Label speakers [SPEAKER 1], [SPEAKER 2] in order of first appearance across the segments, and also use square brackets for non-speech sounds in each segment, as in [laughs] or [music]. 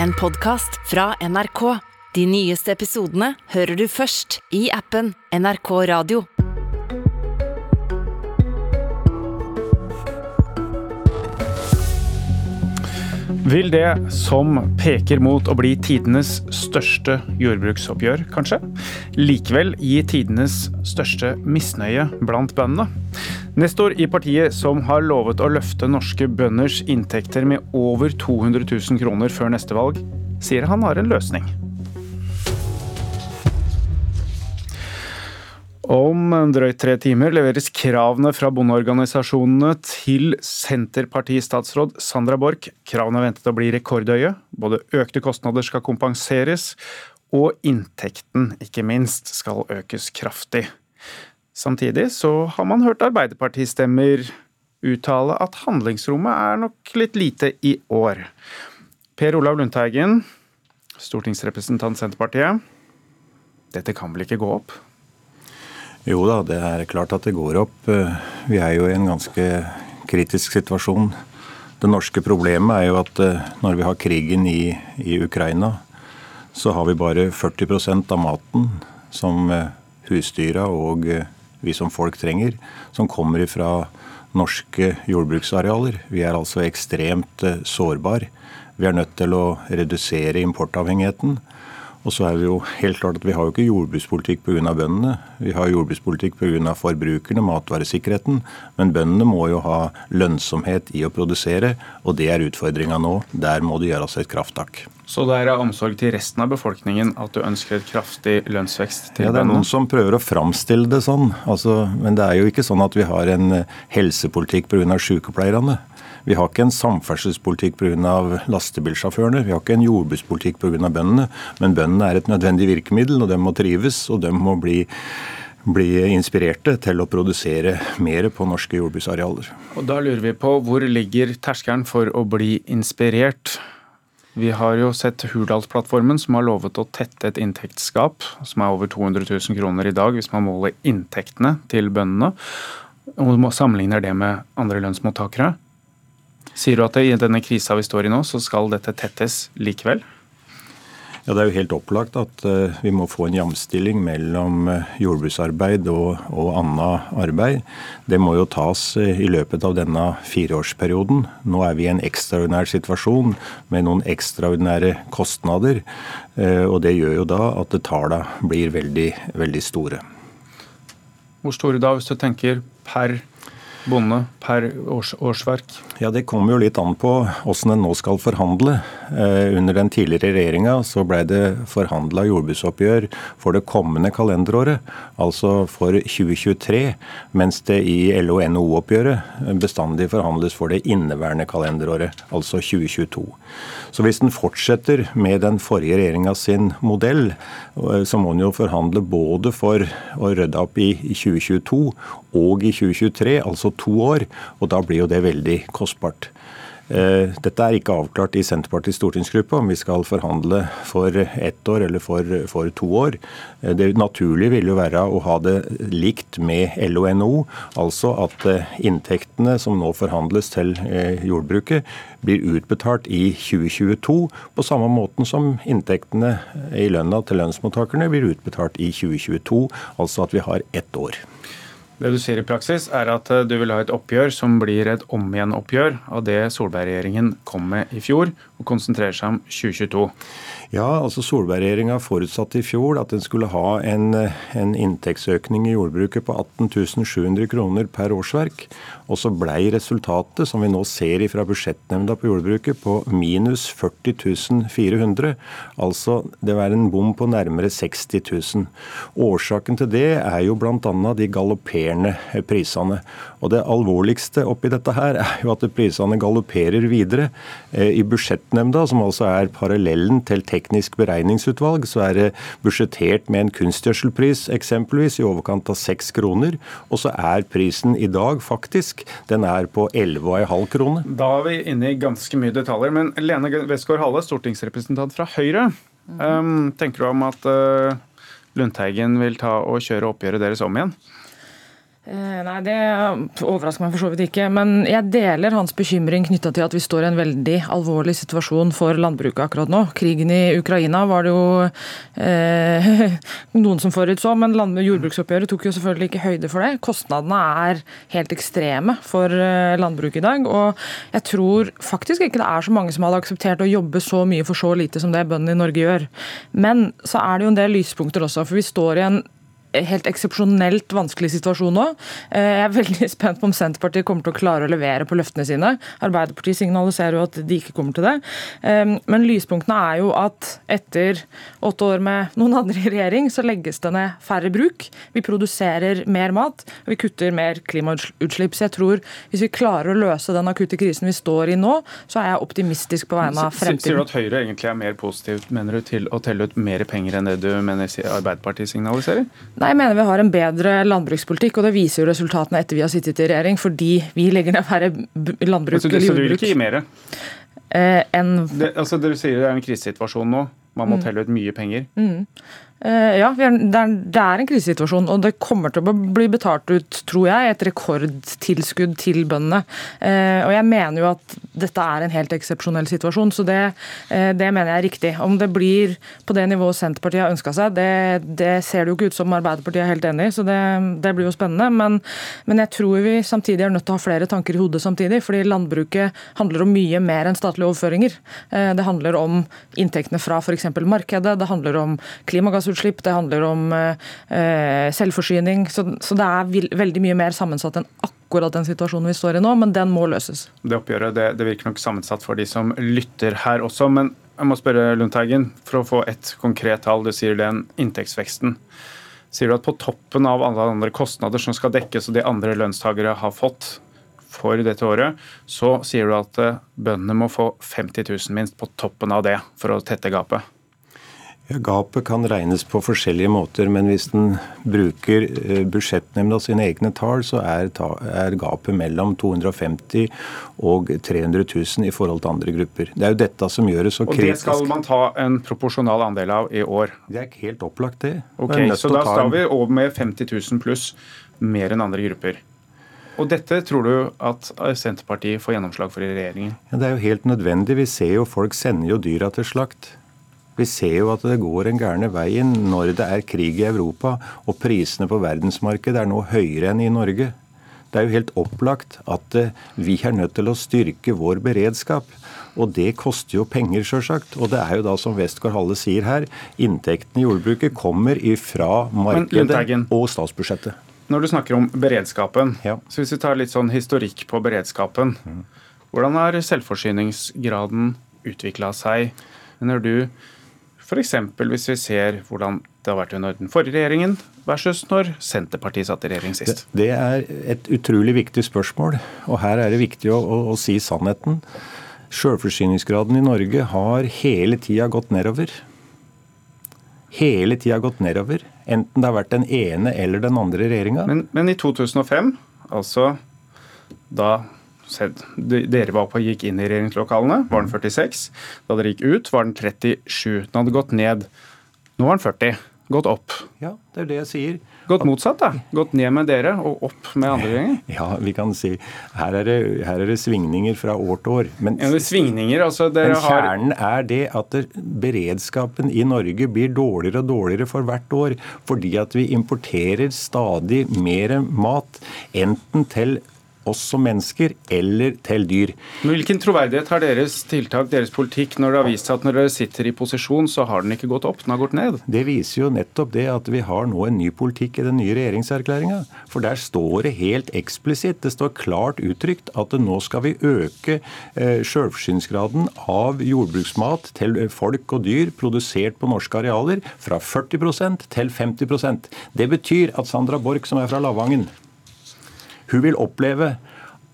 [SPEAKER 1] en podkast fra NRK. De nyeste episodene hører du først i appen NRK Radio.
[SPEAKER 2] Vil det som peker mot å bli tidenes største jordbruksoppgjør, kanskje, likevel gi tidenes største misnøye blant bøndene? Nestor i partiet som har lovet å løfte norske bønders inntekter med over 200 000 kroner før neste valg, sier han har en løsning. Om drøyt tre timer leveres kravene fra bondeorganisasjonene til Senterparti-statsråd Sandra Borch. Kravene er ventet å bli rekordhøye. Både økte kostnader skal kompenseres, og inntekten, ikke minst, skal økes kraftig. Samtidig så har man hørt Arbeiderpartistemmer uttale at handlingsrommet er nok litt lite i år. Per Olav Lundteigen, stortingsrepresentant Senterpartiet. Dette kan vel ikke gå opp?
[SPEAKER 3] Jo da, det er klart at det går opp. Vi er jo i en ganske kritisk situasjon. Det norske problemet er jo at eh, når vi har krigen i, i Ukraina, så har vi bare 40% av maten som eh, husdyra og eh, vi som folk trenger, som kommer fra norske jordbruksarealer. Vi er altså ekstremt sårbar. Vi er nødt til å redusere importavhengigheten. Og så er det jo helt klart at vi har jo ikke jordbrukspolitikk pga. bøndene. Vi har jordbrukspolitikk pga. forbrukerne, matvaresikkerheten. Men bøndene må jo ha lønnsomhet i å produsere, og det er utfordringa nå. Der må det gjøres et krafttak.
[SPEAKER 2] Så det er av omsorg til resten av befolkningen at du ønsker et kraftig lønnsvekst til bøndene?
[SPEAKER 3] Ja, det er noen som prøver å framstille det sånn. Altså, men det er jo ikke sånn at vi har en helsepolitikk pga. sykepleierne. Vi har ikke en samferdselspolitikk pga. lastebilsjåførene. Vi har ikke en jordbrukspolitikk pga. bøndene. Men bøndene er et nødvendig virkemiddel, og de må trives, og de må bli bli inspirerte til å produsere mer på norske jordbruksarealer.
[SPEAKER 2] Og Da lurer vi på hvor ligger terskelen for å bli inspirert? Vi har jo sett Hurdalsplattformen som har lovet å tette et inntektsgap som er over 200 000 kroner i dag, hvis man måler inntektene til bøndene og sammenligner det med andre lønnsmottakere. Sier du at i denne krisa vi står i nå, så skal dette tettes likevel?
[SPEAKER 3] Ja, Det er jo helt opplagt at uh, vi må få en jamstilling mellom uh, jordbruksarbeid og, og annet arbeid. Det må jo tas uh, i løpet av denne fireårsperioden. Nå er vi i en ekstraordinær situasjon med noen ekstraordinære kostnader. og Det gjør jo da at tallene blir veldig, veldig store.
[SPEAKER 2] Hvor store da, hvis du tenker per bonde per års, årsverk?
[SPEAKER 3] Ja, Det kommer jo litt an på hvordan en nå skal forhandle. Eh, under den tidligere regjeringa ble det forhandla jordbruksoppgjør for det kommende kalenderåret, altså for 2023, mens det i LO-NHO-oppgjøret bestandig forhandles for det inneværende kalenderåret, altså 2022. Så hvis en fortsetter med den forrige regjeringa sin modell, eh, så må en jo forhandle både for å rydde opp i 2022 og i 2023, altså to år. Og da blir jo det veldig kostbart. Eh, dette er ikke avklart i Senterpartiets stortingsgruppe om vi skal forhandle for ett år eller for, for to år. Eh, det naturlige ville jo være å ha det likt med LO og NHO, altså at eh, inntektene som nå forhandles til jordbruket, blir utbetalt i 2022, på samme måten som inntektene i lønna til lønnsmottakerne blir utbetalt i 2022, altså at vi har ett år.
[SPEAKER 2] Det du sier i praksis, er at eh, du vil ha et oppgjør som blir et om igjen-oppgjør av det Solberg-regjeringen kom med i fjor, og konsentrerer seg om 2022.
[SPEAKER 3] Ja, altså Solberg-regjeringa forutsatte i fjor at den skulle ha en, en, inntektsøkning i jordbruket på 18 700 kroner per årsverk. Og så blei resultatet, som vi nå ser fra budsjettnemnda på jordbruket, på minus 40 400. Altså det var en bom på nærmere 60 000. Årsaken til det er jo bl.a. de galopperende prisene. Og det alvorligste oppi dette her er jo at prisene galopperer videre. Eh, I budsjettnemnda, som altså er parallellen til teknisk beregningsutvalg, så er det budsjettert med en kunstgjødselpris eksempelvis i overkant av seks kroner. Og så er prisen i dag faktisk den er på 11,5 kroner.
[SPEAKER 2] Da er vi inne i ganske mye detaljer. Men Lene Westgård Halle, stortingsrepresentant fra Høyre. Um, tenker du om at uh, Lundteigen vil ta og kjøre oppgjøret deres om igjen?
[SPEAKER 4] Eh, nei, Det overrasker meg for så vidt ikke. Men jeg deler hans bekymring knytta til at vi står i en veldig alvorlig situasjon for landbruket akkurat nå. Krigen i Ukraina var det jo eh, [laughs] noen som forutså, men jordbruksoppgjøret tok jo selvfølgelig ikke høyde for det. Kostnadene er helt ekstreme for eh, landbruket i dag. Og jeg tror faktisk ikke det er så mange som hadde akseptert å jobbe så mye for så lite som det bøndene i Norge gjør. Men så er det jo en del lyspunkter også, for vi står i en helt eksepsjonelt vanskelig situasjon nå. Eh, jeg er veldig [laughs] spent på om Senterpartiet kommer til å klare å levere på løftene sine. Arbeiderpartiet signaliserer jo at de ikke kommer til det. Eh, men lyspunktene er jo at etter åtte år med noen andre i regjering, så legges det ned færre bruk. Vi produserer mer mat, og vi kutter mer klimautslipp. Så jeg tror hvis vi klarer å løse den akutte krisen vi står i nå, så er jeg optimistisk på vegne av fremtiden.
[SPEAKER 2] Sier du at Høyre egentlig er mer positivt mener du, til å telle ut mer penger enn det du mener Arbeiderpartiet signaliserer?
[SPEAKER 4] Nei, Jeg mener vi har en bedre landbrukspolitikk, og det viser jo resultatene etter vi har sittet i regjering. Fordi vi legger ned færre landbruk
[SPEAKER 2] altså, eller jordbruk. Så du vil ikke gi mer?
[SPEAKER 4] Eh, enn...
[SPEAKER 2] det, altså, Dere sier det er en krisesituasjon nå. Man må mm. telle ut mye penger.
[SPEAKER 4] Mm. Eh, ja, det er en krisesituasjon, og det kommer til å bli betalt ut, tror jeg, et rekordtilskudd til bøndene. Eh, og jeg mener jo at dette er en helt eksepsjonell situasjon, så det, eh, det, mener jeg er riktig. Om det blir på det nivået Senterpartiet har ønska seg, det, det, ser det jo ikke ut som Arbeiderpartiet er helt enig i, så det, det blir jo spennende. Men, men, jeg tror vi samtidig er nødt til å ha flere tanker i hodet samtidig, fordi landbruket handler om mye mer enn statlige overføringer. Det handler om inntektene fra f.eks. markedet, det handler om klimagassutslipp klimagassutslipp, det handler om eh, selvforsyning. Så, så, det er veldig mye mer sammensatt enn akkurat den situasjonen vi står i nå, men den må løses.
[SPEAKER 2] Det oppgjøret det, det virker nok sammensatt for de som lytter her også. men jeg må spørre Lundteigen, for å få et konkret tall. Du sier det den inntektsveksten. Sier du at på toppen av alle andre kostnader som skal dekkes og de andre lønnstagere har fått for dette året, så sier du at eh, bøndene må få 50 000 minst på toppen av det for å tette gapet?
[SPEAKER 3] Ja, Gapet kan regnes på forskjellige måter, men hvis den bruker eh, budsjettnemnda sine egne tall, så er, er, gapet mellom 250 og 300 000 i forhold til andre grupper. Det er jo dette som gjør det så kritisk.
[SPEAKER 2] Og det skal man ta en proporsjonal andel av i år?
[SPEAKER 3] Det er ikke helt opplagt, det.
[SPEAKER 2] Ok, Så da står vi over med 50 000 pluss mer enn andre grupper. Og dette tror du at Senterpartiet får gjennomslag for i regjeringen?
[SPEAKER 3] Ja, Det er jo helt nødvendig. Vi ser jo folk sender jo dyra til slakt. Vi ser jo at det går en gærne veien når det er krig i Europa og prisene på verdensmarkedet er nå høyere enn i Norge. Det er jo helt opplagt at eh, vi er nødt til å styrke vår beredskap. Og det koster jo penger, sjølsagt. Og det er jo da, som Westgård Halle sier her, inntektene i jordbruket kommer ifra markedet og statsbudsjettet.
[SPEAKER 2] Når du snakker om beredskapen, ja. så hvis vi tar litt sånn historikk på beredskapen. Mm. Hvordan har selvforsyningsgraden utvikla seg? Mener du F.eks. hvis vi ser hvordan det har vært under den forrige regjeringen versus når Senterpartiet satt i regjering sist.
[SPEAKER 3] Det, det er et utrolig viktig spørsmål, og her er det viktig å, å, å si sannheten. Sjølforsyningsgraden i Norge har hele tida gått nedover. Hele tida gått nedover, enten det har vært den ene eller den andre regjeringa.
[SPEAKER 2] Men, men i 2005, altså da dere var på gikk inn i regjeringslokalene, var den 46. Da dere gikk ut, var den 37. Den hadde gått ned. Nå var den 40. Gått opp.
[SPEAKER 3] Ja, det er det jeg sier.
[SPEAKER 2] Gått motsatt, da. Gått ned med dere og opp med andre gjenger. [laughs]
[SPEAKER 3] Ja, vi kan si her er det, her er det svingninger fra år til år.
[SPEAKER 2] Men, ja, det svingninger, altså dere
[SPEAKER 3] men kjernen er det at beredskapen i Norge blir dårligere og dårligere for hvert år. Fordi at vi importerer stadig mer mat, enten til oss som mennesker eller til dyr.
[SPEAKER 2] Men Hvilken troverdighet har deres tiltak, deres politikk, når det har vist seg at når dere sitter i posisjon, så har den ikke gått opp, den har gått ned?
[SPEAKER 3] Det viser jo nettopp det at vi har nå en ny politikk i den nye regjeringserklæringa. For der står det helt eksplisitt, det står klart uttrykt, at nå skal vi øke eh, sjølforsyningsgraden av jordbruksmat til folk og dyr produsert på norske arealer fra 40% til 50% Det betyr at Sandra Borch, som er fra Lavangen, hun vil oppleve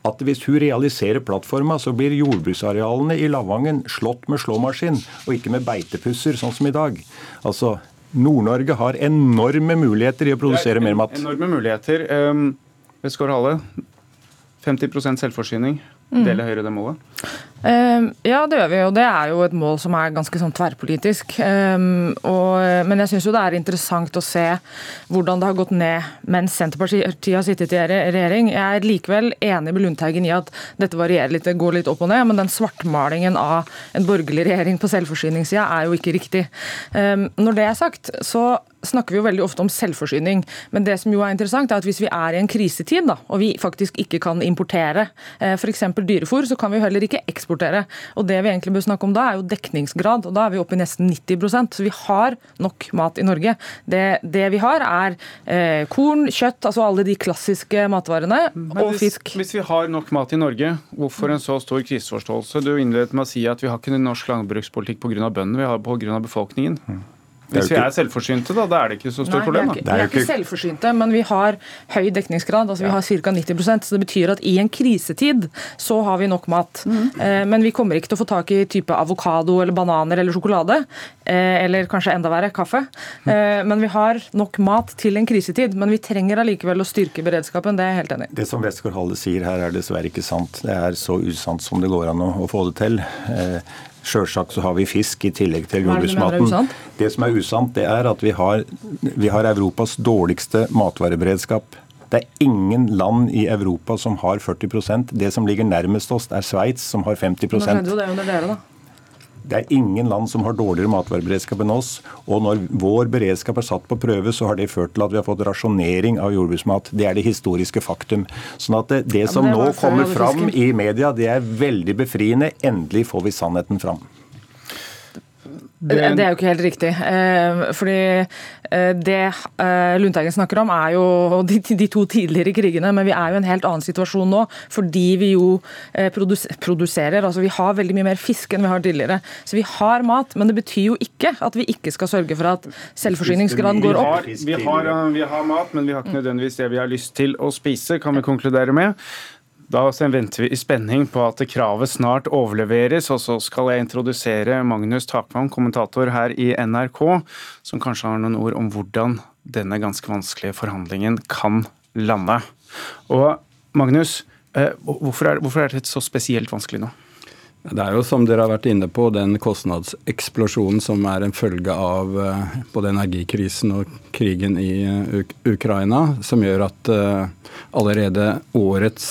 [SPEAKER 3] at hvis hun realiserer plattforma, så blir jordbruksarealene i Lavangen slått med slåmaskin, og ikke med beitepusser, sånn som i dag. Altså, Nord-Norge har enorme muligheter i å produsere mer mat.
[SPEAKER 2] Enorme muligheter. Um, Westgård Hale, 50 selvforsyning. Mm. Deler Høyre det målet?
[SPEAKER 4] Ehm, ja, det gjør vi, og det er jo et mål som er ganske sånn tverrpolitisk. Ehm, men jeg syns jo det er interessant å se hvordan det har gått ned mens Senterpartiet har sittet i regjering. Jeg er likevel enig med Lundteigen i at dette varierer litt, går litt opp og ned, men den svartmalingen av en borgerlig regjering på selvforsyningssida er jo ikke riktig. Ehm, når det er sagt, så snakker vi jo veldig ofte om selvforsyning. Men det som jo er interessant er at hvis vi er i en krisetid, da, og vi faktisk ikke kan importere eh, f.eks. dyrefôr, så kan vi jo heller ikke eksportere. Og Det vi egentlig bør snakke om da, er jo dekningsgrad. og Da er vi oppe i nesten 90% Så vi har nok mat i Norge. Det, det vi har, er eh, korn, kjøtt, altså alle de klassiske matvarene, Men og
[SPEAKER 2] hvis,
[SPEAKER 4] fisk.
[SPEAKER 2] Hvis vi har nok mat i Norge, hvorfor en så stor kriseforståelse? Du innledet med å si at vi har ikke en norsk landbrukspolitikk pga. bøndene, vi har pga. befolkningen. Hvis vi er selvforsynte, da, da er det ikke så stort problem?
[SPEAKER 4] Er, ikke, vi er ikke selvforsynte, men vi har høy dekningsgrad. altså Vi har ca. 90 så Det betyr at i en krisetid så har vi nok mat. Mm. Eh, men vi kommer ikke til å få tak i type avokado eller bananer eller sjokolade. Eh, eller kanskje enda verre, kaffe. Eh, men vi har nok mat til en krisetid. Men vi trenger allikevel å styrke beredskapen. Det er jeg helt enig
[SPEAKER 3] i. Det som Westgård-Halle sier her, er dessverre ikke sant. Det er så usant som det går an å, å få det til. Sjølsagt så har vi fisk i tillegg til jordbruksmaten. Det som er usant, det er at vi har, vi har Europas dårligste matvareberedskap. Det er ingen land i Europa som har 40% Det som ligger nærmest oss, er Sveits, som har 50 Nå skjedde
[SPEAKER 4] jo det under dere, da.
[SPEAKER 3] Det er ingen land som har dårligere matvareberedskap enn oss. Og når vår beredskap er satt på prøve, så har det ført til at vi har fått rasjonering av jordbruksmat. Det er det historiske faktum. Sånn at det, det som ja, det nå kommer fram i media, det er veldig befriende. Endelig får vi sannheten fram.
[SPEAKER 4] Det... det er jo ikke helt riktig. Eh, fordi eh, det eh, Lundteigen snakker om, er jo de, de, to tidligere krigene, men vi er jo i en helt annen situasjon nå. Fordi vi jo produserer. altså Vi har veldig mye mer fisk enn vi har tidligere. Så vi har mat, men det betyr jo ikke at vi ikke skal sørge for at selvforsyningsgraden går opp.
[SPEAKER 2] Vi har, vi har, vi har mat, men vi har ikke nødvendigvis det vi har lyst til å spise, kan vi konkludere med. Da venter vi i spenning på at kravet snart overleveres, og så skal jeg introdusere Magnus Takvam, kommentator her i NRK, som kanskje har noen ord om hvordan denne ganske vanskelige forhandlingen kan lande. Og Magnus, eh, hvorfor er, hvorfor er det så spesielt vanskelig nå?
[SPEAKER 5] Det er jo som dere har vært inne på, den kostnadseksplosjonen som er en følge av eh, både energikrisen og krigen i eh, Ukraina, som gjør at eh, allerede årets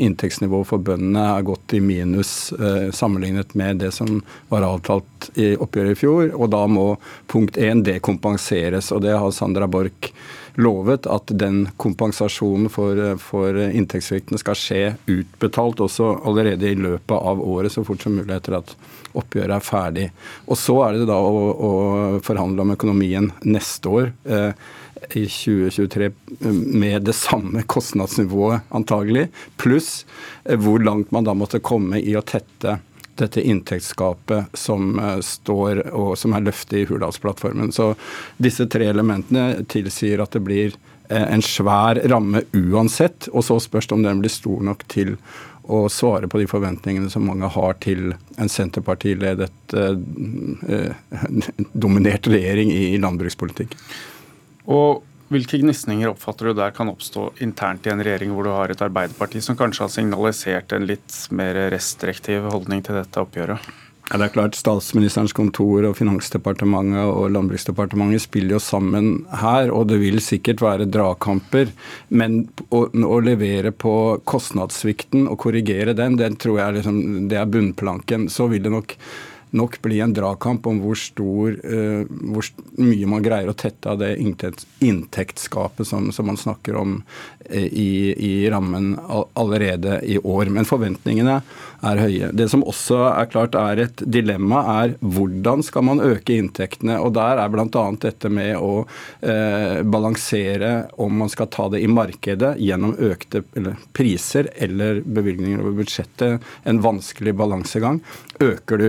[SPEAKER 5] inntektsnivå for bøndene er gått i minus sammenlignet med det som var avtalt i oppgjøret i fjor. Og da må punkt én det kompenseres, og det har Sandra Borch lovet at den kompensasjonen for, for inntektssvikten skal skje utbetalt også allerede i løpet av året, så fort som mulig etter at oppgjøret er ferdig. Og Så er det da å, å forhandle om økonomien neste år. Eh, i 2023 med det samme kostnadsnivået antagelig, pluss eh, hvor langt man da måtte komme i å tette dette inntektsgapet som eh, står og som er løftet i Hurdalsplattformen. Så disse tre elementene tilsier at det blir eh, en svær ramme uansett, og så spørs det om den blir stor nok til å svare på de forventningene som mange har til en Senterpartiledet eh, [laughs] dominert regjering i landbrukspolitikk.
[SPEAKER 2] Og hvilke gnisninger oppfatter du der kan oppstå internt i en regjering hvor du har et Arbeiderparti som kanskje har signalisert en litt mer restriktiv holdning til dette oppgjøret?
[SPEAKER 5] Ja, det er klart Statsministerens kontor og Finansdepartementet og Landbruksdepartementet spiller jo sammen her, og det vil sikkert være dragkamper. Men å, å, levere på kostnadssvikten og korrigere den, den tror jeg liksom, det er bunnplanken. Så vil det nok nok bli en dragkamp om hvor, stor, uh, hvor mye man greier å tette av det inntektsgapet som, som man snakker om uh, i, i, rammen allerede i år. Men forventningene er høye. Det som også er klart er et dilemma, er hvordan skal man øke inntektene. Og der er bl.a. dette med å uh, balansere om man skal ta det i markedet gjennom økte eller, priser eller bevilgninger over budsjettet, en vanskelig balansegang. Øker du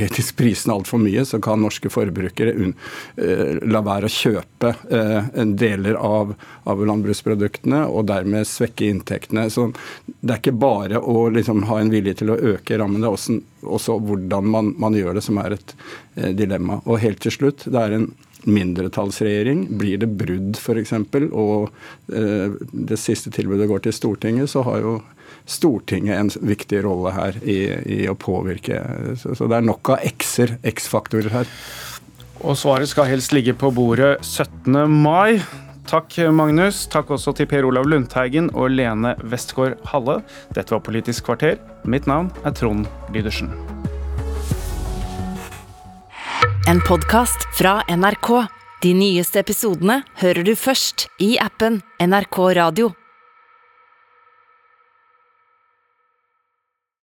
[SPEAKER 5] teoretisk prisene altfor mye, så kan norske forbrukere eh, la være å kjøpe eh, deler av, av landbruksproduktene og dermed svekke inntektene. Så det er ikke bare å liksom, ha en vilje til å øke rammen. Det er også også hvordan man, man, gjør det, som er et eh, dilemma. Og helt til slutt, det er en mindretallsregjering. Blir det brudd, f.eks., og det siste tilbudet går til Stortinget, så har jo Stortinget en viktig rolle her i, i å påvirke. Så, så, det er nok av x-er, X-faktorer her.
[SPEAKER 2] Og svaret skal helst ligge på bordet 17. mai. Takk, Magnus. Takk også til Per Olav Lundteigen og Lene Westgård Halle. Dette var Politisk kvarter. Mitt navn er Trond Lydersen.
[SPEAKER 1] En podkast fra NRK. De nyeste episodene hører du først i appen NRK Radio.